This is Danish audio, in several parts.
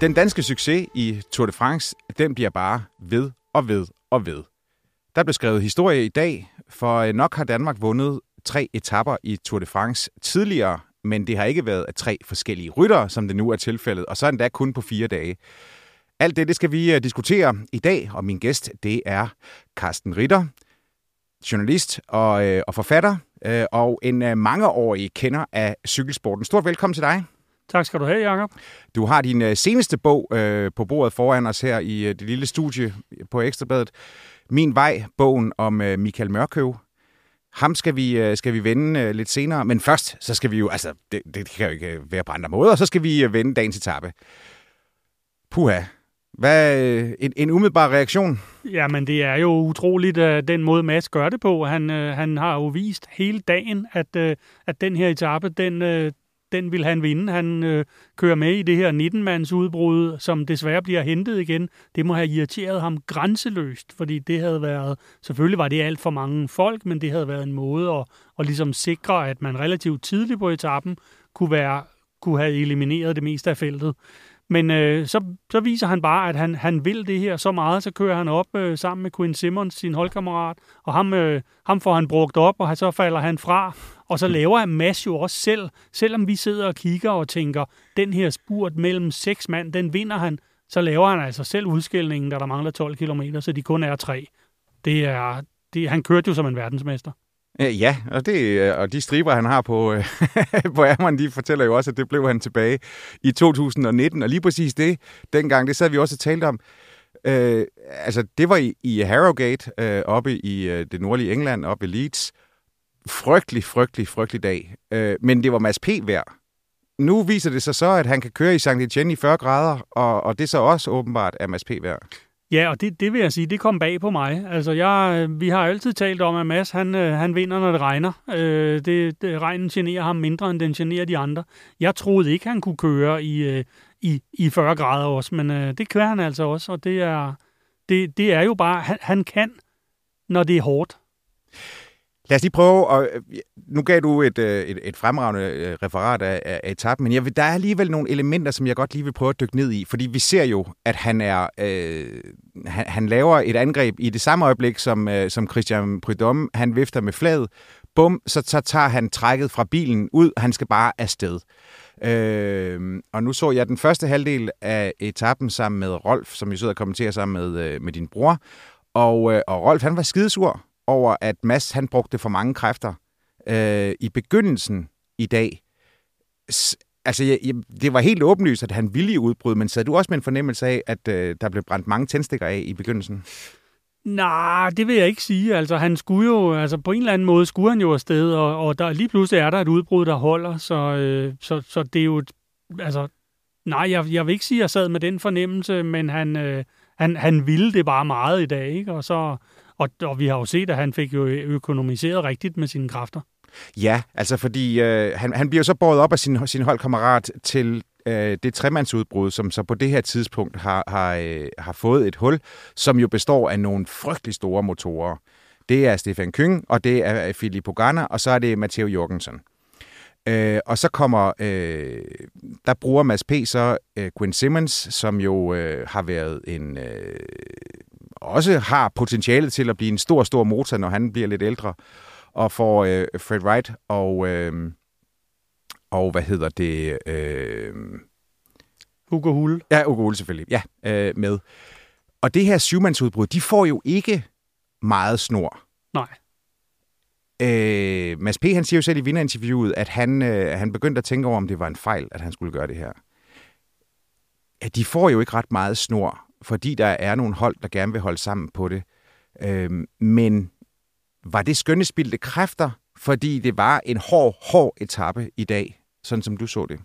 Den danske succes i Tour de France, den bliver bare ved og ved og ved. Der blev skrevet historie i dag, for øh, nok har Danmark vundet tre etapper i Tour de France tidligere, men det har ikke været af tre forskellige ryttere, som det nu er tilfældet, og så endda kun på fire dage. Alt det, det skal vi øh, diskutere i dag, og min gæst, det er Carsten Ritter, journalist og, øh, og forfatter, øh, og en øh, mangeårig kender af cykelsporten. Stort velkommen til dig. Tak skal du have, Jacob. Du har din uh, seneste bog uh, på bordet foran os her i uh, det lille studie på Ekstrabladet. Min vej, bogen om uh, Michael Mørkøv. Ham skal vi, uh, skal vi vende uh, lidt senere, men først, så skal vi jo, altså, det, det kan jo ikke være på andre måder, så skal vi uh, vende dagens etape. Puha, hvad en, en umiddelbar reaktion? Jamen, det er jo utroligt, uh, den måde Mads gør det på. Han, uh, han har jo vist hele dagen, at, uh, at den her etape, den, uh, den vil han vinde. Han øh, kører med i det her 19-mands udbrud, som desværre bliver hentet igen. Det må have irriteret ham grænseløst, fordi det havde været, selvfølgelig var det alt for mange folk, men det havde været en måde at, at ligesom sikre, at man relativt tidligt på etappen kunne, være, kunne have elimineret det meste af feltet. Men øh, så, så viser han bare, at han, han vil det her så meget, så kører han op øh, sammen med Quinn Simmons, sin holdkammerat, og ham, øh, ham får han brugt op, og så falder han fra, og så laver han Mads jo også selv, selvom vi sidder og kigger og tænker, den her spurt mellem seks mand, den vinder han, så laver han altså selv udskillingen, da der mangler 12 km, så de kun er tre. Det er, det, han kørte jo som en verdensmester. Øh, ja, og, det, øh, og de striber, han har på, øh, på ærmeren, de fortæller jo også, at det blev han tilbage i 2019. Og lige præcis det, dengang, det sad vi også og talte om. Øh, altså, det var i, i Harrogate, øh, oppe i øh, det nordlige England, oppe i Leeds. Frygtelig, frygtelig, frygtelig dag. Øh, men det var Mads P. værd. Nu viser det sig så, at han kan køre i St. Etienne i 40 grader, og, og det er så også åbenbart er Mads P. værd. Ja, og det, det vil jeg sige, det kom bag på mig. Altså, jeg, øh, vi har altid talt om, at Mads, han, øh, han vinder, når det regner. Øh, det, det, regnen generer ham mindre, end den generer de andre. Jeg troede ikke, han kunne køre i, øh, i, i 40 grader også, men øh, det kører han altså også, og det er, det, det er jo bare, han, han kan, når det er hårdt. Lad os lige prøve, og øh, nu gav du et, øh, et, et fremragende øh, referat af, af etappen, men jeg vil, der er alligevel nogle elementer, som jeg godt lige vil prøve at dykke ned i, fordi vi ser jo, at han er øh, han, han laver et angreb i det samme øjeblik, som, øh, som Christian Prudhomme, han vifter med flaget, bum, så, så tager han trækket fra bilen ud, han skal bare afsted. Øh, og nu så jeg den første halvdel af etappen sammen med Rolf, som jeg sidder og kommenterer sammen med, øh, med din bror, og, øh, og Rolf, han var skidesur over, at Mads han brugte for mange kræfter øh, i begyndelsen i dag. S- altså, jeg, jeg, det var helt åbenlyst, at han ville i udbrud, men sad du også med en fornemmelse af, at øh, der blev brændt mange tændstikker af i begyndelsen? Nej, det vil jeg ikke sige. Altså, han skulle jo, altså på en eller anden måde skulle han jo afsted, og, og der, lige pludselig er der et udbrud, der holder, så, øh, så, så det er jo, altså, nej, jeg, jeg vil ikke sige, at jeg sad med den fornemmelse, men han, øh, han, han ville det bare meget i dag, ikke? Og så, og, og vi har jo set, at han fik jo økonomiseret rigtigt med sine kræfter. Ja, altså fordi øh, han, han bliver så båret op af sin, sin holdkammerat til øh, det tremandsudbrud, som så på det her tidspunkt har, har, øh, har fået et hul, som jo består af nogle frygtelig store motorer. Det er Stefan Kyng, og det er øh, Filippo Ganna, og så er det Matteo Jorgensen. Øh, og så kommer, øh, der bruger Mads P. så øh, Quinn Simmons, som jo øh, har været en øh, også har potentiale til at blive en stor, stor motor, når han bliver lidt ældre, og får øh, Fred Wright og, øh, og hvad hedder det, øh, Hugo Hull. Ja, Hugo Hull selvfølgelig. Ja, øh, med. Og det her syvmandsudbrud, de får jo ikke meget snor. Nej. Øh, Mads P. han siger jo selv i vinderinterviewet, at han, øh, han begyndte at tænke over, om det var en fejl, at han skulle gøre det her. At de får jo ikke ret meget snor, fordi der er nogle hold, der gerne vil holde sammen på det. Øh, men var det skønnespildte kræfter, fordi det var en hård, hård etape i dag, sådan som du så det?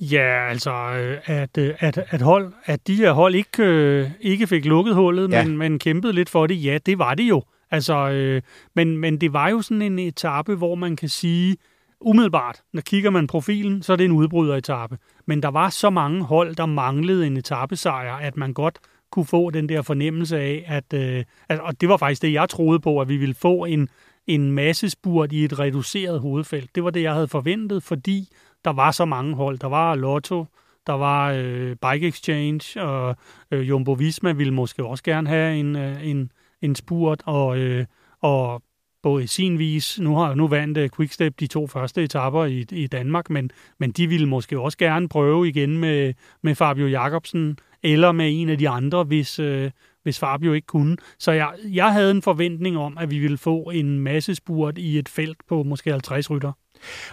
Ja, altså, øh, at, øh, at, at, hold, at de her hold ikke, øh, ikke fik lukket hullet, ja. men, men kæmpede lidt for det, ja, det var det jo. Altså, øh, men, men det var jo sådan en etape, hvor man kan sige, umiddelbart, når kigger man profilen, så er det en udbryderetappe. Men der var så mange hold, der manglede en etappesejr, at man godt kunne få den der fornemmelse af, at, øh, at og det var faktisk det, jeg troede på, at vi ville få en, en masse spurt i et reduceret hovedfelt. Det var det, jeg havde forventet, fordi der var så mange hold. Der var Lotto, der var øh, Bike Exchange, og øh, Jumbo Visma ville måske også gerne have en, øh, en, en spurt, og, øh, og på sin vis, nu har nu vandt øh, Quickstep de to første etapper i, i Danmark, men, men de ville måske også gerne prøve igen med, med Fabio Jacobsen, eller med en af de andre, hvis, øh, hvis Fabio ikke kunne. Så jeg, jeg havde en forventning om, at vi ville få en masse spurt i et felt på måske 50 rytter.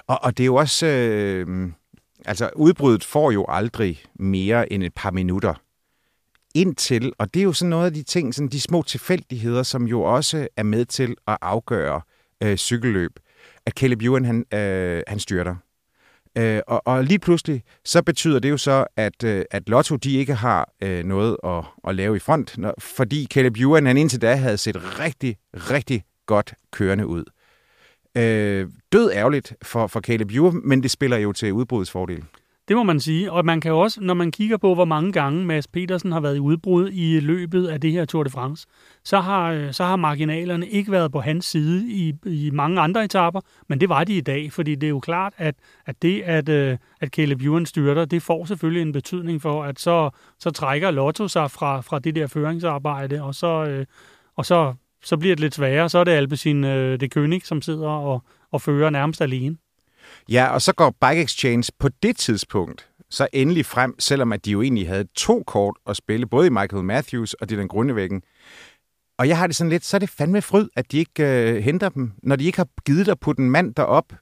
Og, og det er jo også... Øh, altså, udbruddet får jo aldrig mere end et par minutter ind til, og det er jo sådan noget af de ting, sådan de små tilfældigheder, som jo også er med til at afgøre øh, cykelløb, at Caleb Ewan, han, øh, han styrter. Øh, og, og lige pludselig, så betyder det jo så, at, øh, at Lotto, de ikke har øh, noget at, at lave i front, når, fordi Caleb Ewan, han indtil da havde set rigtig, rigtig godt kørende ud. Øh, død ærgerligt for, for Caleb Ewan, men det spiller jo til udbrudets fordel. Det må man sige. Og man kan også, når man kigger på, hvor mange gange Mads Petersen har været i udbrud i løbet af det her Tour de France, så har, øh, så har marginalerne ikke været på hans side i, i mange andre etaper, men det var de i dag, fordi det er jo klart, at, at det, at, øh, at Caleb Ewan styrter, det får selvfølgelig en betydning for, at så, så trækker Lotto sig fra, fra det der føringsarbejde, og så, øh, og så, så bliver det lidt sværere. Så er det Alpecin det König, som sidder og, og fører nærmest alene. Ja, og så går Bike Exchange på det tidspunkt så endelig frem, selvom at de jo egentlig havde to kort at spille, både i Michael Matthews og Dylan Grundevæggen. Og jeg har det sådan lidt, så er det fandme fryd, at de ikke øh, henter dem, når de ikke har givet dig på den mand derop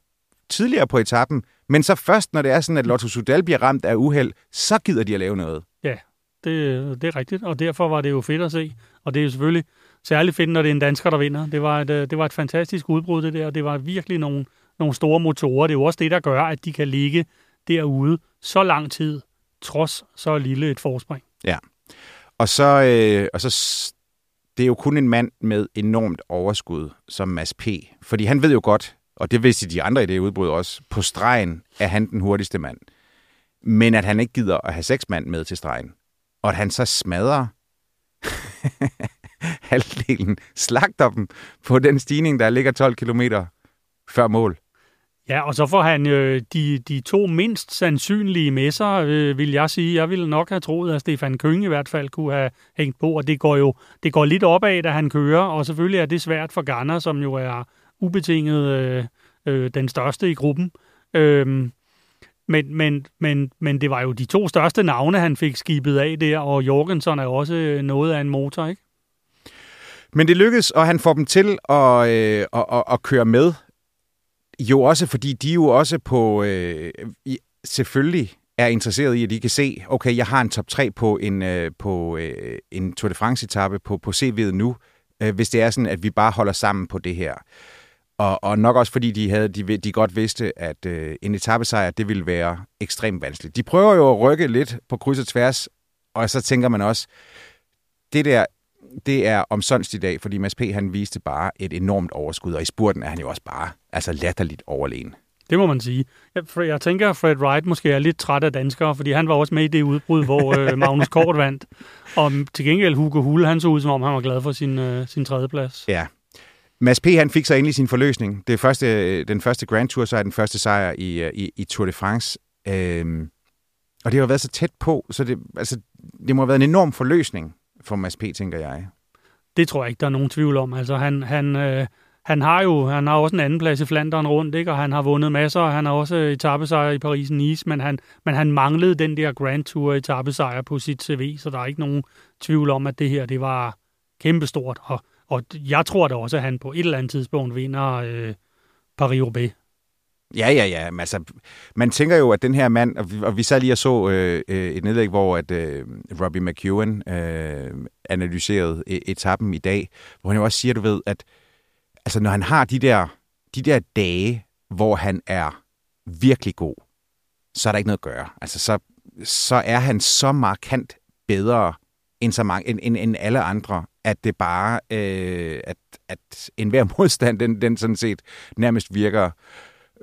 tidligere på etappen, men så først, når det er sådan, at Lotto Sudal bliver ramt af uheld, så gider de at lave noget. Ja, det, det er rigtigt, og derfor var det jo fedt at se. Og det er jo selvfølgelig særligt fedt, når det er en dansker, der vinder. Det var et, øh, det var et fantastisk udbrud, det der, og det var virkelig nogle, nogle store motorer. Det er jo også det, der gør, at de kan ligge derude så lang tid, trods så lille et forspring. Ja, og så, øh, og så det er jo kun en mand med enormt overskud som Mads P. Fordi han ved jo godt, og det vidste de andre i det udbrud også, på stregen er han den hurtigste mand. Men at han ikke gider at have seks mand med til stregen. Og at han så smadrer halvdelen, slagter dem på den stigning, der ligger 12 km før mål. Ja, og så får han øh, de, de to mindst sandsynlige med sig, øh, vil jeg sige. Jeg ville nok have troet, at Stefan Kønge i hvert fald kunne have hængt på, og det går jo det går lidt opad, da han kører, og selvfølgelig er det svært for Garner, som jo er ubetinget øh, øh, den største i gruppen. Øh, men, men, men, men det var jo de to største navne, han fik skibet af der, og Jorgensen er også øh, noget af en motor, ikke? Men det lykkedes, og han får dem til at, øh, at, at, at køre med jo også, fordi de jo også på, øh, selvfølgelig er interesseret i, at de kan se, okay, jeg har en top 3 på en, øh, på, øh, en Tour de France-etappe på, på CV'et nu, øh, hvis det er sådan, at vi bare holder sammen på det her. Og, og nok også fordi de havde de, de godt vidste, at øh, en etappesejr, det ville være ekstremt vanskeligt. De prøver jo at rykke lidt på kryds og tværs, og så tænker man også, det der det er omsonst i dag, fordi Mads P. han viste bare et enormt overskud, og i spurten er han jo også bare altså latterligt overlegen. Det må man sige. Jeg, jeg tænker, at Fred Wright måske er lidt træt af danskere, fordi han var også med i det udbrud, hvor øh, Magnus Kort vandt. Og til gengæld Hugo Hulle, han så ud som om, han var glad for sin, øh, sin tredjeplads. Ja. Mads P. han fik så endelig sin forløsning. Det første, den første Grand Tour, så er den første sejr i, øh, i, i Tour de France. Øhm, og det har været så tæt på, så det, altså, det må have været en enorm forløsning for Mads P., tænker jeg. Det tror jeg ikke, der er nogen tvivl om. Altså, han, han, øh, han har jo han har også en anden plads i Flandern rundt, ikke? og han har vundet masser, og han har også etappesejr i Paris-Nice, men han, men han manglede den der Grand Tour etappesejr på sit CV, så der er ikke nogen tvivl om, at det her det var kæmpestort, og, og jeg tror da også, at han på et eller andet tidspunkt vinder øh, Paris-Roubaix. Ja, ja, ja. Men altså, man tænker jo, at den her mand, og vi, og vi sad lige og så øh, øh et nedlæg, hvor at, øh, Robbie McEwen øh, analyserede øh, etappen i dag, hvor han jo også siger, du ved, at altså, når han har de der, de der dage, hvor han er virkelig god, så er der ikke noget at gøre. Altså, så, så er han så markant bedre end, så mange, end, end, end alle andre, at det bare, øh, at, at enhver modstand, den, den sådan set nærmest virker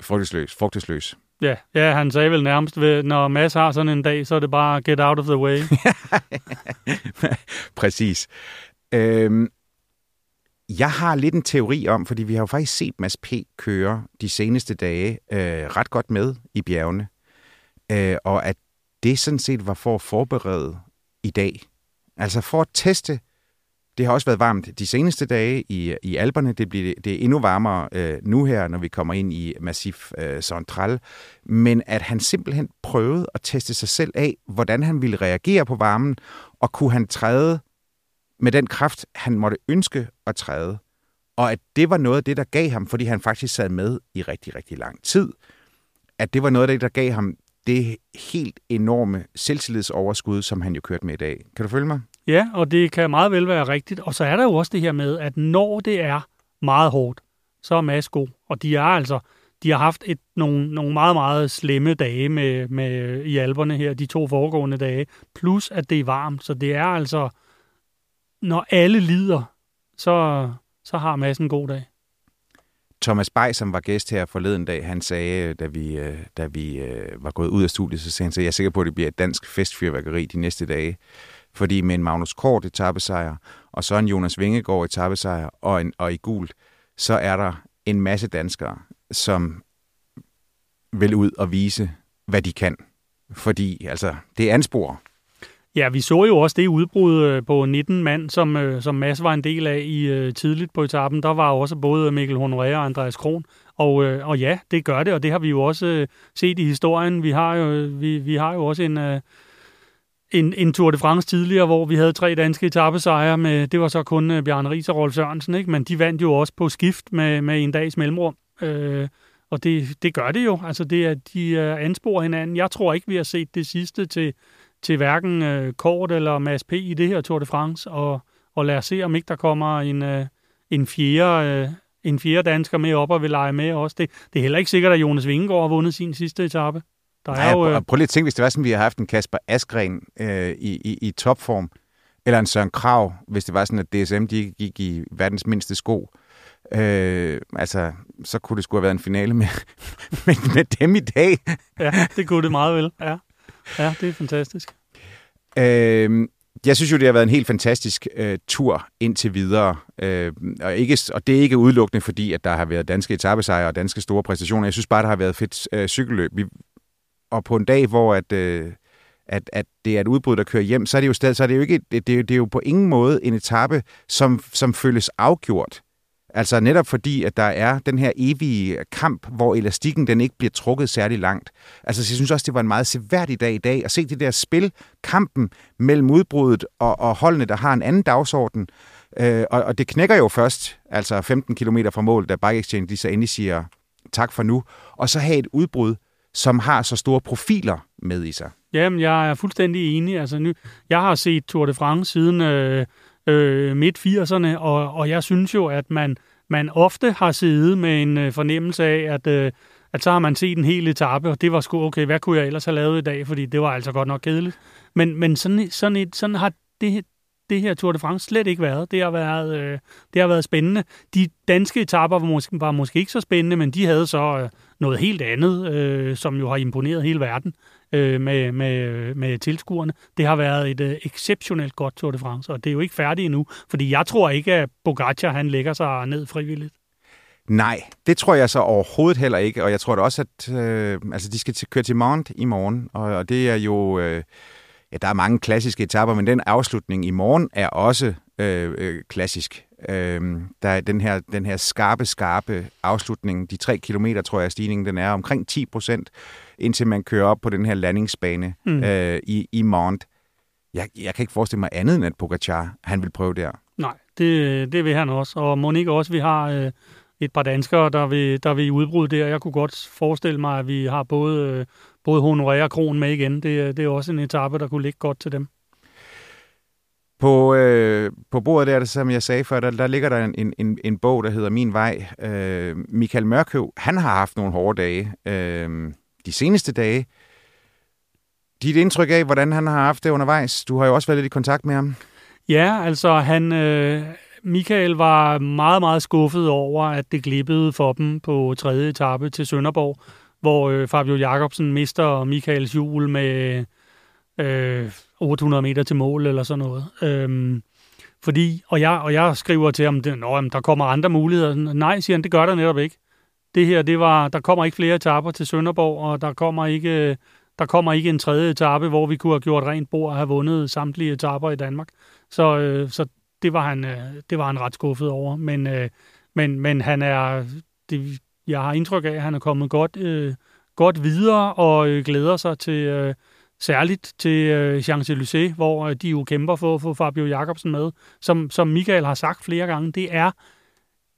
frugtesløs. frugtesløs. Ja, ja, han sagde vel nærmest, ved, når Mads har sådan en dag, så er det bare get out of the way. Præcis. Øhm, jeg har lidt en teori om, fordi vi har jo faktisk set Mads P. køre de seneste dage øh, ret godt med i bjergene, øh, og at det sådan set var for at forberede i dag. Altså for at teste, det har også været varmt de seneste dage i, i Alperne. Det, bliver, det er endnu varmere øh, nu her, når vi kommer ind i Massif øh, Central. Men at han simpelthen prøvede at teste sig selv af, hvordan han ville reagere på varmen, og kunne han træde med den kraft, han måtte ønske at træde. Og at det var noget af det, der gav ham, fordi han faktisk sad med i rigtig, rigtig lang tid, at det var noget af det, der gav ham det helt enorme selvtillidsoverskud, som han jo kørte med i dag. Kan du følge mig? Ja, og det kan meget vel være rigtigt. Og så er der jo også det her med, at når det er meget hårdt, så er Mads god. Og de er altså, de har haft et, nogle, nogle meget, meget slemme dage med, med, i alberne her, de to foregående dage. Plus, at det er varmt. Så det er altså, når alle lider, så, så har Mads en god dag. Thomas Bay, som var gæst her forleden dag, han sagde, da vi, øh, da vi øh, var gået ud af studiet, så sagde han, at jeg er sikker på, at det bliver et dansk festfyrværkeri de næste dage. Fordi med en Magnus Kort etappesejr, og så en Jonas Vingegaard etappesejr, og, en, og i gult, så er der en masse danskere, som vil ud og vise, hvad de kan. Fordi altså, det ansporer. anspor. Ja, vi så jo også det udbrud øh, på 19 mand, som, øh, som Mads var en del af i øh, tidligt på etappen. Der var også både Mikkel Honoré og Andreas Kron. Og, og ja, det gør det, og det har vi jo også set i historien. Vi har jo, vi, vi har jo også en, en, en Tour de France tidligere, hvor vi havde tre danske etappesejre. Med, det var så kun uh, Bjarne Ries og Rolf Sørensen, ikke? men de vandt jo også på skift med, med en dags mellemrum. Uh, og det, det gør det jo. Altså, det er, de uh, ansporer hinanden. Jeg tror ikke, vi har set det sidste til til hverken øh, Kort eller Mads P. i det her Tour de France, og, og lad os se, om ikke der kommer en, øh, en, fjerde, øh, en fjerde dansker med op og vil lege med også. Det, det er heller ikke sikkert, at Jonas Vingegaard har vundet sin sidste etape. Der er Nej, jo, øh... prøv lige at tænke, hvis det var sådan, vi har haft en Kasper Askren øh, i, i, i topform, eller en Søren Krav, hvis det var sådan, at DSM de gik i verdens mindste sko. Øh, altså, så kunne det sgu have været en finale med, med, med dem i dag. ja, det kunne det meget vel, ja. Ja, det er fantastisk. Øh, jeg synes jo, det har været en helt fantastisk øh, tur indtil videre. Øh, og, ikke, og det er ikke udelukkende, fordi at der har været danske etappesejre og danske store præstationer. Jeg synes bare, der har været fedt øh, cykelløb. Vi, og på en dag, hvor at, øh, at, at det er et udbrud, der kører hjem, så er det jo, stadig, så er det jo, ikke, det, det, er, det er jo på ingen måde en etape, som, som føles afgjort. Altså netop fordi, at der er den her evige kamp, hvor elastikken den ikke bliver trukket særlig langt. Altså jeg synes også, det var en meget seværdig dag i dag at se det der spil, kampen mellem udbruddet og, og holdene, der har en anden dagsorden. Øh, og, og det knækker jo først, altså 15 km fra mål, da Bike Exchange lige så endelig siger tak for nu. Og så have et udbrud, som har så store profiler med i sig. Jamen, jeg er fuldstændig enig. Altså, nu, jeg har set Tour de France siden... Øh øh, midt-80'erne, og, og jeg synes jo, at man, man ofte har siddet med en øh, fornemmelse af, at, øh, at så har man set en hel etape, og det var sgu okay, hvad kunne jeg ellers have lavet i dag, fordi det var altså godt nok kedeligt. Men, men sådan, sådan, et, sådan har det, det her Tour de France slet ikke været. Det har været, øh, det har været spændende. De danske etapper var måske, var måske ikke så spændende, men de havde så øh, noget helt andet, øh, som jo har imponeret hele verden øh, med, med, med tilskuerne. Det har været et øh, exceptionelt godt Tour de France, og det er jo ikke færdigt endnu, fordi jeg tror ikke, at Pogacar han lægger sig ned frivilligt. Nej, det tror jeg så overhovedet heller ikke, og jeg tror da også, at øh, altså, de skal til, køre til Mont i morgen, og, og det er jo... Øh, ja, der er mange klassiske etapper, men den afslutning i morgen er også øh, øh, klassisk. Øh, der er den her, den her skarpe, skarpe afslutning. De tre kilometer, tror jeg, stigningen den er omkring 10 procent, indtil man kører op på den her landingsbane mm. øh, i, i Mont. Jeg, jeg kan ikke forestille mig andet end, at Pogacar, han vil prøve der. Nej, det, det vil han også. Og Monique også, vi har øh, et par danskere, der vil, der vil i udbrud der. Jeg kunne godt forestille mig, at vi har både, øh, både Honoré og Kron med igen. Det, det er også en etape, der kunne ligge godt til dem. På, øh, på bordet der, som jeg sagde før, der, der ligger der en, en, en bog, der hedder Min Vej. Øh, Michael Mørkøv, han har haft nogle hårde dage øh, de seneste dage. Dit indtryk af, hvordan han har haft det undervejs? Du har jo også været lidt i kontakt med ham. Ja, altså han, øh, Michael var meget, meget skuffet over, at det glippede for dem på tredje etape til Sønderborg, hvor øh, Fabio Jacobsen mister Michaels hjul med øh, 800 meter til mål eller sådan noget. Øhm, fordi, og jeg, og jeg skriver til ham, at der kommer andre muligheder. Nej, siger han, det gør der netop ikke. Det her, det var, der kommer ikke flere etaper til Sønderborg, og der kommer ikke, der kommer ikke en tredje etape, hvor vi kunne have gjort rent bord og have vundet samtlige etaper i Danmark. Så, øh, så det, var han, øh, det var han ret skuffet over. Men, øh, men, men han er, det, jeg har indtryk af, at han er kommet godt, øh, godt videre og øh, glæder sig til, øh, særligt til øh, Champs-Élysées, hvor øh, de jo kæmper for at få Fabio Jacobsen med. Som, som Michael har sagt flere gange, det er,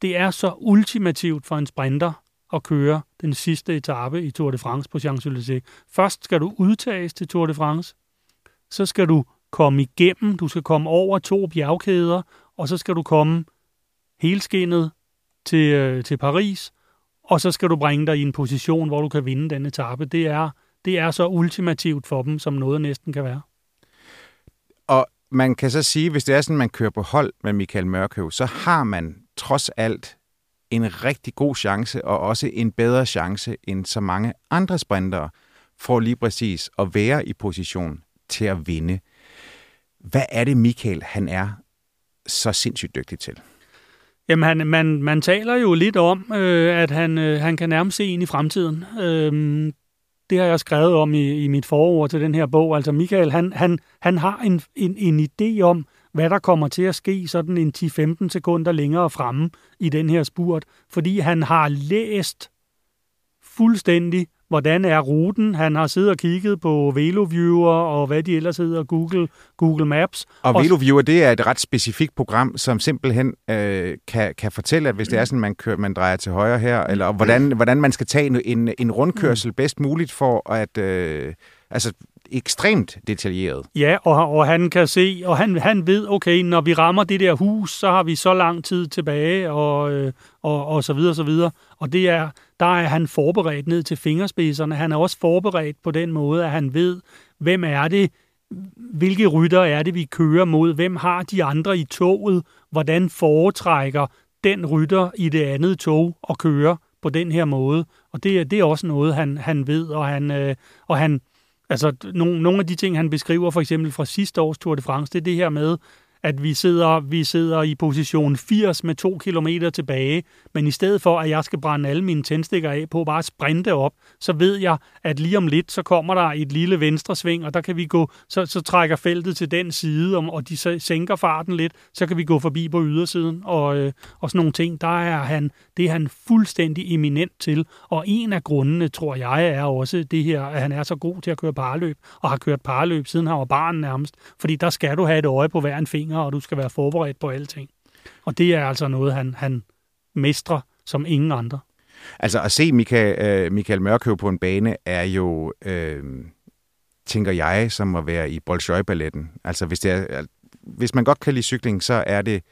det er så ultimativt for en sprinter at køre den sidste etape i Tour de France på Champs-Élysées. Først skal du udtages til Tour de France, så skal du komme igennem, du skal komme over to bjergkæder, og så skal du komme helskinnet til, øh, til Paris, og så skal du bringe dig i en position, hvor du kan vinde den etape. Det er, det er så ultimativt for dem, som noget næsten kan være. Og man kan så sige, hvis det er sådan, man kører på hold med Michael Mørkøv, så har man trods alt en rigtig god chance, og også en bedre chance end så mange andre sprintere, for lige præcis at være i position til at vinde. Hvad er det, Michael han er så sindssygt dygtig til? Jamen, han, man, man taler jo lidt om, øh, at han, øh, han kan nærmest se ind i fremtiden. Øh, det har jeg skrevet om i, i mit forord til den her bog. Altså Michael, han, han, han har en, en, en idé om, hvad der kommer til at ske sådan en 10-15 sekunder længere fremme i den her spurt, fordi han har læst fuldstændig, hvordan er ruten. Han har siddet og kigget på VeloViewer og hvad de ellers hedder, Google, Google Maps. Og, VeloViewer, det er et ret specifikt program, som simpelthen øh, kan, kan fortælle, at hvis det er sådan, man, kører, man drejer til højre her, eller hvordan, hvordan man skal tage en, en rundkørsel bedst muligt for at... Øh, altså, ekstremt detaljeret. Ja, og, og han kan se, og han, han ved, okay, når vi rammer det der hus, så har vi så lang tid tilbage, og, øh, og, og så videre, så videre. Og det er, der er han forberedt ned til fingerspidserne. Han er også forberedt på den måde, at han ved, hvem er det, hvilke rytter er det, vi kører mod, hvem har de andre i toget, hvordan foretrækker den rytter i det andet tog at køre på den her måde. Og det, det er også noget, han, han ved, og han, øh, og han, Altså, nogle, nogle af de ting, han beskriver for eksempel fra sidste års Tour de France, det er det her med, at vi sidder, vi sidder i position 80 med to kilometer tilbage, men i stedet for, at jeg skal brænde alle mine tændstikker af på bare at sprinte op, så ved jeg, at lige om lidt, så kommer der et lille venstre sving, og der kan vi gå, så, så trækker feltet til den side, og de så sænker farten lidt, så kan vi gå forbi på ydersiden, og, øh, og sådan nogle ting. Der er han, det er han fuldstændig eminent til, og en af grundene, tror jeg, er også det her, at han er så god til at køre parløb, og har kørt parløb siden han var barn nærmest, fordi der skal du have et øje på hver en finger, og du skal være forberedt på alting. Og det er altså noget, han, han mestrer som ingen andre. Altså at se Michael, uh, øh, Michael Mørkøv på en bane er jo, øh, tænker jeg, som at være i Bolshoi-balletten. Altså hvis, det er, hvis man godt kan lide cykling, så er det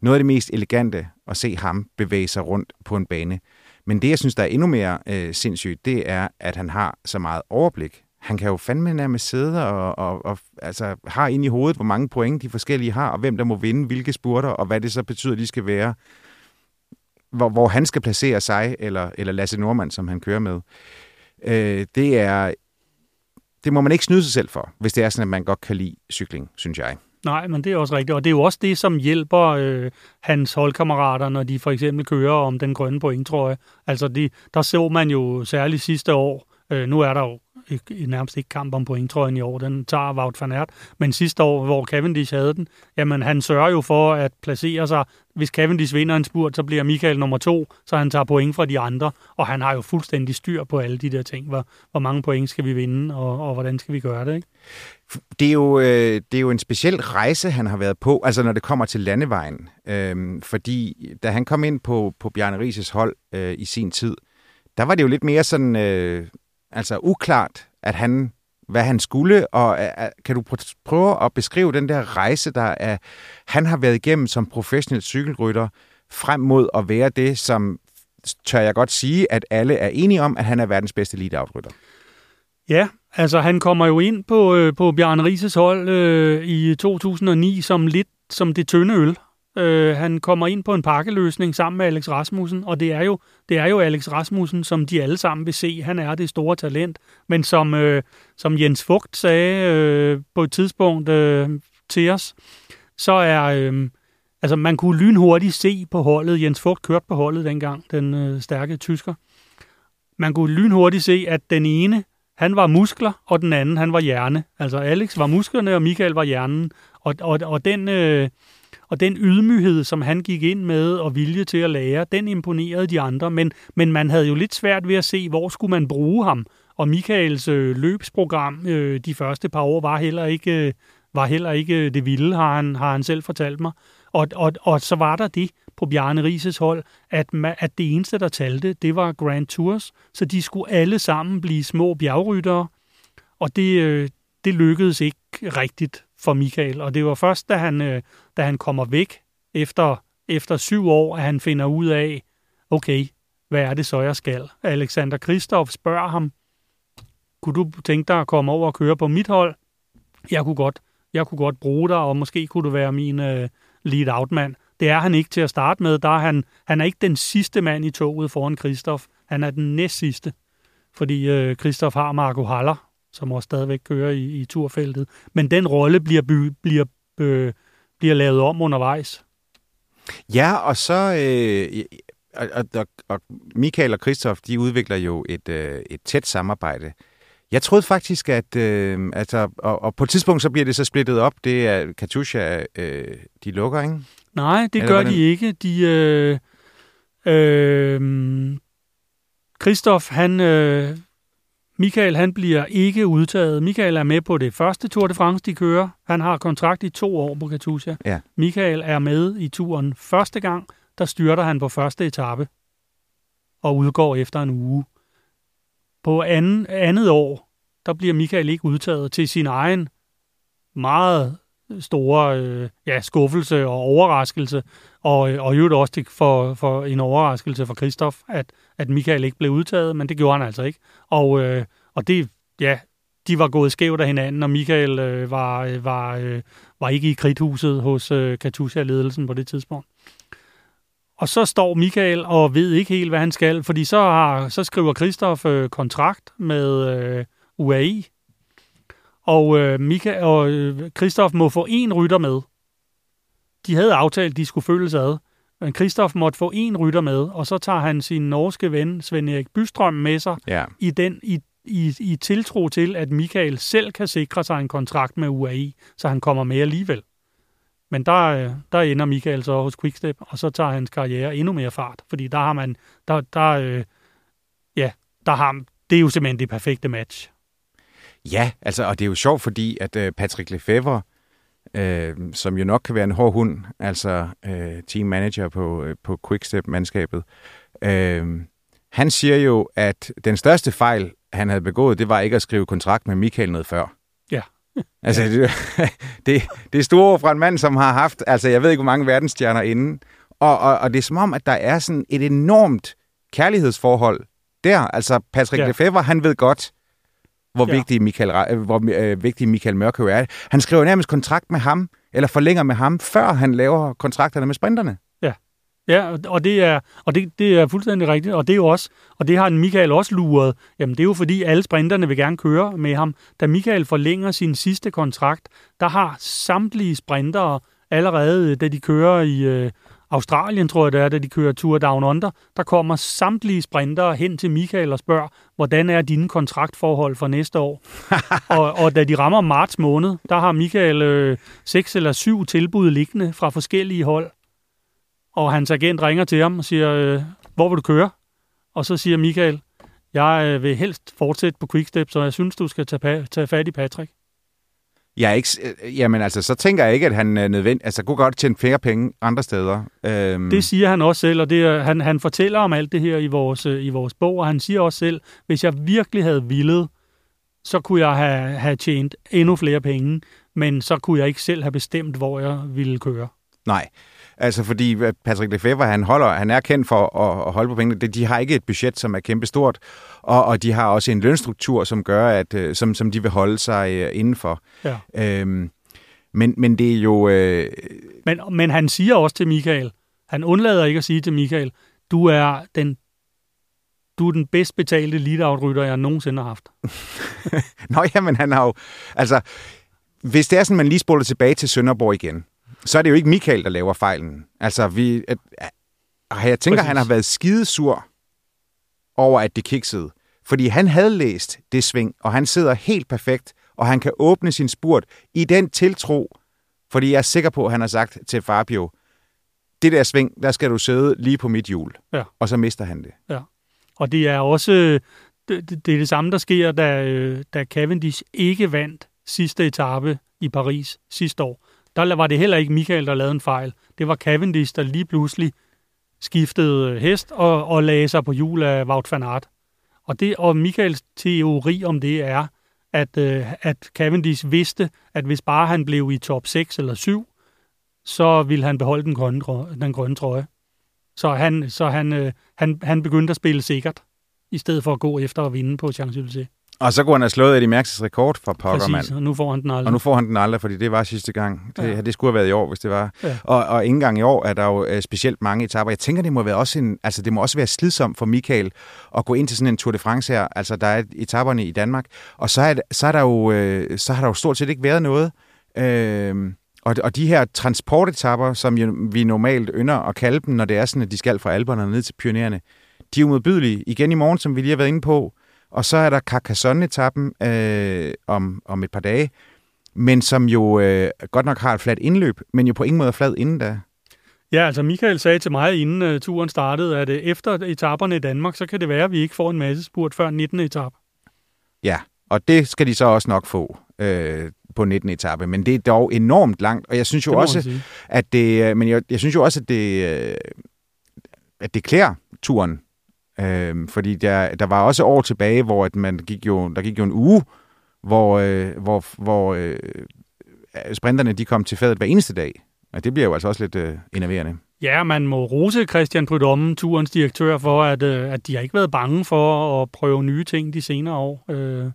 noget af det mest elegante at se ham bevæge sig rundt på en bane. Men det, jeg synes, der er endnu mere øh, sindssygt, det er, at han har så meget overblik han kan jo fandme nærmest sidde og, og, og altså, har ind i hovedet, hvor mange point de forskellige har, og hvem der må vinde hvilke spurter, og hvad det så betyder, de skal være. Hvor, hvor han skal placere sig, eller, eller Lasse Normand, som han kører med. Øh, det er... Det må man ikke snyde sig selv for, hvis det er sådan, at man godt kan lide cykling, synes jeg. Nej, men det er også rigtigt. Og det er jo også det, som hjælper øh, hans holdkammerater, når de for eksempel kører om den grønne pointtrøje. Altså, de, der så man jo særligt sidste år, øh, nu er der jo ikke, nærmest ikke kamp om pointtrøjen i år. Den tager Wout van Aert. Men sidste år, hvor Cavendish havde den, jamen han sørger jo for at placere sig. Hvis Cavendish vinder en spurt, så bliver Michael nummer to, så han tager point fra de andre. Og han har jo fuldstændig styr på alle de der ting. Hvor, hvor mange point skal vi vinde, og, og hvordan skal vi gøre det, ikke? Det er, jo, øh, det er jo en speciel rejse, han har været på, altså når det kommer til landevejen. Øhm, fordi da han kom ind på, på Bjarne Rises hold øh, i sin tid, der var det jo lidt mere sådan, øh, altså uklart, at han, hvad han skulle, og øh, øh, kan du prøve at beskrive den der rejse, der er, han har været igennem som professionel cykelrytter, frem mod at være det, som tør jeg godt sige, at alle er enige om, at han er verdens bedste eliteoutrytter. Ja, altså han kommer jo ind på, øh, på Bjarne Rises hold øh, i 2009 som lidt som det tynde øl. Øh, han kommer ind på en pakkeløsning sammen med Alex Rasmussen, og det er jo det er jo Alex Rasmussen, som de alle sammen vil se. Han er det store talent, men som, øh, som Jens Fugt sagde øh, på et tidspunkt øh, til os, så er øh, altså man kunne lynhurtigt se på holdet. Jens Fugt kørte på holdet dengang, den øh, stærke tysker. Man kunne lynhurtigt se, at den ene han var muskler, og den anden, han var hjerne. Altså Alex var musklerne, og Michael var hjernen. Og, og, og, den, øh, og den ydmyghed, som han gik ind med, og vilje til at lære, den imponerede de andre. Men, men man havde jo lidt svært ved at se, hvor skulle man bruge ham. Og Michaels øh, løbsprogram øh, de første par år var heller ikke, øh, var heller ikke øh, det vilde, har han, har han selv fortalt mig. Og, og, og så var der det på Bjarne Rises hold, at, at det eneste, der talte, det var Grand Tours, så de skulle alle sammen blive små bjergryttere, og det, øh, det lykkedes ikke rigtigt for Michael. Og det var først, da han, øh, da han kommer væk efter, efter syv år, at han finder ud af, okay, hvad er det så, jeg skal? Alexander Kristoff spørger ham, kunne du tænke dig at komme over og køre på mit hold? Jeg kunne godt, jeg kunne godt bruge dig, og måske kunne du være min, øh, lead-out-mand. Det er han ikke til at starte med. Der er han, han er ikke den sidste mand i toget foran Kristoff. Han er den næst sidste, fordi øh, Kristoff har Marco Haller, som også stadigvæk kører i, i turfeltet. Men den rolle bliver, by, bliver, øh, bliver lavet om undervejs. Ja, og så... Øh, og, og, og Michael og Kristoff, de udvikler jo et, øh, et tæt samarbejde. Jeg troede faktisk, at... Øh, altså, og, og på et tidspunkt, så bliver det så splittet op. Det er Katusha, øh, de lukker, ikke? Nej, det Eller gør hvordan? de ikke. De... Øh, øh, Christoph, han... Øh, Michael, han bliver ikke udtaget. Michael er med på det første Tour de France, de kører. Han har kontrakt i to år på Katusha. Ja. Michael er med i turen første gang. Der styrter han på første etape og udgår efter en uge. På anden, andet år, der bliver Michael ikke udtaget til sin egen meget store øh, ja, skuffelse og overraskelse, og, øh, og øvrigt også for, for en overraskelse for Kristoff, at, at Michael ikke blev udtaget, men det gjorde han altså ikke. Og, øh, og det, ja, de var gået skævt af hinanden, og Michael øh, var, øh, var, øh, var ikke i kridthuset hos øh, Katusha-ledelsen på det tidspunkt. Og så står Michael og ved ikke helt, hvad han skal, fordi så, har, så skriver Kristoff øh, kontrakt med øh, UAE, og, øh, Michael, og øh, Christoph må få en rytter med. De havde aftalt, at de skulle følges ad, men Christoph måtte få en rytter med, og så tager han sin norske ven, Svend Erik Bystrøm, med sig ja. i, den, i, i, i tiltro til, at Michael selv kan sikre sig en kontrakt med UAE, så han kommer med alligevel. Men der, øh, der ender Michael så hos Quickstep, og så tager hans karriere endnu mere fart, fordi der har man, der, der, øh, ja, der har, det er jo simpelthen det perfekte match. Ja, altså, og det er jo sjovt, fordi at øh, Patrick Lefevre, øh, som jo nok kan være en hård hund, altså øh, team manager på, øh, på Quickstep-mandskabet, øh, han siger jo, at den største fejl, han havde begået, det var ikke at skrive kontrakt med Michael noget før. Altså, det, det, det er store fra en mand, som har haft, altså jeg ved ikke, hvor mange verdensstjerner inden. Og, og, og det er som om, at der er sådan et enormt kærlighedsforhold der. Altså, Patrick ja. Lefebvre, han ved godt, hvor, ja. vigtig, Michael, øh, hvor øh, vigtig Michael Mørkøv er. Han skriver nærmest kontrakt med ham, eller forlænger med ham, før han laver kontrakterne med sprinterne. Ja, og det er, og det, det er fuldstændig rigtigt, og det er jo også, og det har Michael også luret. Jamen, det er jo fordi, alle sprinterne vil gerne køre med ham. Da Michael forlænger sin sidste kontrakt, der har samtlige sprintere allerede, da de kører i øh, Australien, tror jeg det er, da de kører Tour Down Under, der kommer samtlige sprintere hen til Michael og spørger, hvordan er dine kontraktforhold for næste år? og, og da de rammer marts måned, der har Michael øh, seks eller syv tilbud liggende fra forskellige hold. Og hans agent ringer til ham og siger, øh, hvor vil du køre? Og så siger Michael, jeg øh, vil helst fortsætte på Quickstep, så jeg synes, du skal tage, tage fat i Patrick. Jeg er ikke, øh, jamen altså, så tænker jeg ikke, at han er nødvendig, altså kunne godt tjene flere penge andre steder. Øhm. Det siger han også selv, og det, han, han fortæller om alt det her i vores, øh, i vores bog, og han siger også selv, hvis jeg virkelig havde villet, så kunne jeg have, have tjent endnu flere penge, men så kunne jeg ikke selv have bestemt, hvor jeg ville køre. Nej, Altså fordi Patrick Lefebvre, han, holder, han er kendt for at, at holde på pengene. De har ikke et budget, som er kæmpestort, og, og de har også en lønstruktur, som gør, at øh, som, som de vil holde sig uh, indenfor. Ja. Øhm, men, men det er jo... Uh... Men, men han siger også til Michael, han undlader ikke at sige til Michael, du er den du er den bedst betalte lead jeg nogensinde har haft. Nå ja, men han har jo... Altså, hvis det er sådan, man lige spoler tilbage til Sønderborg igen, så er det jo ikke Michael, der laver fejlen. Altså, vi, at, at, jeg tænker, Præcis. han har været skidesur over, at det kiksede. Fordi han havde læst det sving, og han sidder helt perfekt, og han kan åbne sin spurt i den tiltro, fordi jeg er sikker på, at han har sagt til Fabio, det der sving, der skal du sidde lige på mit hjul. Ja. Og så mister han det. Ja. Og det er også det, det, det, er det samme, der sker, da, øh, da Cavendish ikke vandt sidste etape i Paris sidste år der var det heller ikke Michael, der lavede en fejl. Det var Cavendish, der lige pludselig skiftede hest og, og lagde sig på hjul af Wout van Aert. Og, det, og Michaels teori om det er, at, øh, at Cavendish vidste, at hvis bare han blev i top 6 eller 7, så ville han beholde den grønne, den grønne trøje. Så han, så han, øh, han, han begyndte at spille sikkert, i stedet for at gå efter at vinde på Champs-Élysées. Og så kunne han have slået Eddie Mærks rekord for. Præcis, og nu får han den aldrig. Og nu får han den aldrig, fordi det var sidste gang. Det, ja. det skulle have været i år, hvis det var. Ja. Og, og ingen gang i år er der jo uh, specielt mange etaper. Jeg tænker, det må, være også en, altså, det må også være slidsomt for Michael at gå ind til sådan en Tour de France her. Altså, der er etaperne i Danmark. Og så, er, så, er der jo, uh, så har der jo stort set ikke været noget. Uh, og, og de her transportetapper, som jo, vi normalt ynder at kalde dem, når det er sådan, at de skal fra Alperne ned til Pyreneerne, de er umodbydelige. Igen i morgen, som vi lige har været inde på, og så er der Carcassonne-etappen øh, om, om et par dage, men som jo øh, godt nok har et fladt indløb, men jo på ingen måde flad inden da. Ja, altså Michael sagde til mig, inden uh, turen startede, at uh, efter etaperne i Danmark, så kan det være, at vi ikke får en masse spurt før 19. etape. Ja, og det skal de så også nok få øh, på 19. etape, men det er dog enormt langt, og jeg synes jo også, at det, øh, men jeg, jeg synes jo også, at det, øh, at det klæder turen Øh, fordi der, der var også år tilbage, hvor at man gik jo, der gik jo en uge, hvor, øh, hvor, hvor øh, sprinterne de kom til fadet hver eneste dag. Og det bliver jo altså også lidt øh, enerverende. Ja, man må rose Christian Prudhomme, turens direktør, for at, øh, at de har ikke været bange for at prøve nye ting de senere år. Øh,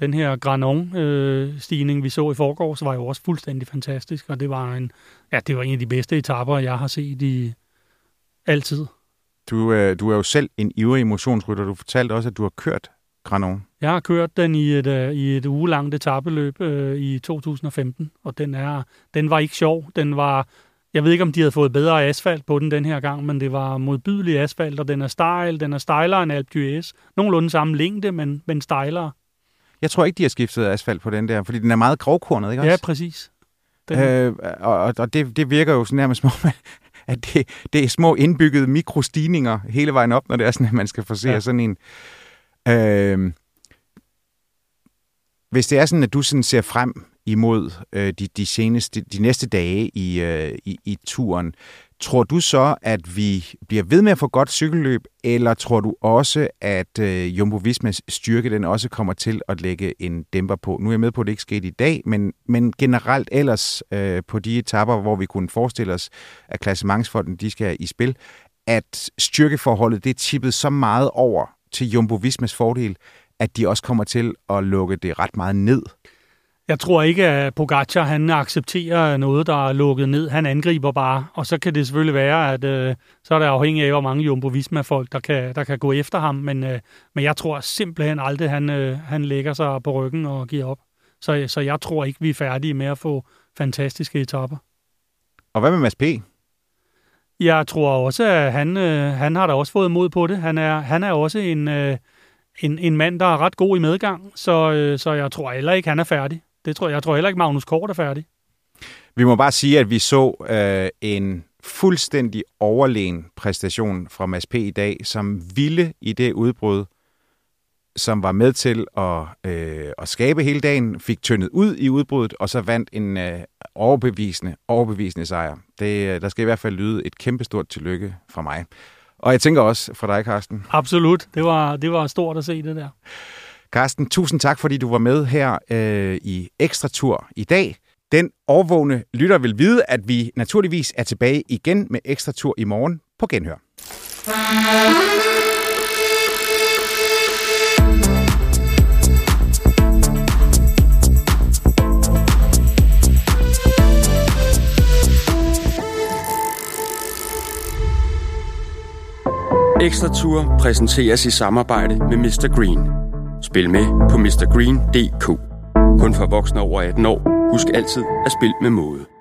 den her Granon-stigning, øh, vi så i forgårs, var jo også fuldstændig fantastisk, og det var, en, ja, det var en af de bedste etapper, jeg har set i altid. Du, øh, du er jo selv en ivrig motionsrytter. Du fortalte også, at du har kørt Granon. Jeg har kørt den i et, uh, i et ugelangt etabeløb uh, i 2015, og den, er, den var ikke sjov. Den var, jeg ved ikke, om de havde fået bedre asfalt på den den her gang, men det var modbydelig asfalt, og den er stejl. Den er stejlere end Alpe d'Huez. Nogenlunde samme længde, men, men stejlere. Jeg tror ikke, de har skiftet asfalt på den der, fordi den er meget grovkornet, ikke også? Ja, præcis. Den... Øh, og og det, det virker jo sådan nærmest som om, at det, det er små indbyggede mikrostigninger hele vejen op, når det er sådan, at man skal forsere ja. sådan en. Øh, hvis det er sådan, at du sådan ser frem imod øh, de, de, seneste, de næste dage i, øh, i, i turen, Tror du så, at vi bliver ved med at få godt cykelløb, eller tror du også, at øh, Jumbo Vismas styrke den også kommer til at lægge en dæmper på? Nu er jeg med på, at det ikke skete i dag, men, men generelt ellers øh, på de etapper, hvor vi kunne forestille os, at klassementsfolden de skal i spil, at styrkeforholdet det er tippet så meget over til Jumbo Vismas fordel, at de også kommer til at lukke det ret meget ned. Jeg tror ikke, at Pogacar han accepterer noget, der er lukket ned. Han angriber bare, og så kan det selvfølgelig være, at øh, så er det afhængigt af, hvor mange Jumbo Visma-folk, der kan, der kan gå efter ham. Men, øh, men jeg tror simpelthen aldrig, han, øh, han lægger sig på ryggen og giver op. Så, så jeg tror ikke, vi er færdige med at få fantastiske etapper. Og hvad med Mads P? Jeg tror også, at han, øh, han har da også fået mod på det. Han er, han er også en, øh, en, en mand, der er ret god i medgang, så, øh, så jeg tror heller ikke, han er færdig. Det tror jeg, jeg tror heller ikke, Magnus Kort er færdig. Vi må bare sige, at vi så øh, en fuldstændig overlegen præstation fra Mads P. i dag, som ville i det udbrud, som var med til at, øh, at skabe hele dagen, fik tyndet ud i udbruddet, og så vandt en øh, overbevisende, overbevisende sejr. Det, øh, der skal i hvert fald lyde et kæmpestort tillykke fra mig. Og jeg tænker også fra dig, Karsten. Absolut. Det var, det var stort at se det der. Carsten, tusind tak, fordi du var med her øh, i Ekstra Tur i dag. Den overvågne lytter vil vide, at vi naturligvis er tilbage igen med Ekstra Tur i morgen på Genhør. Ekstra Tour præsenteres i samarbejde med Mr. Green. Spil med på mrgreen.dk. Kun for voksne over 18 år. Husk altid at spille med måde.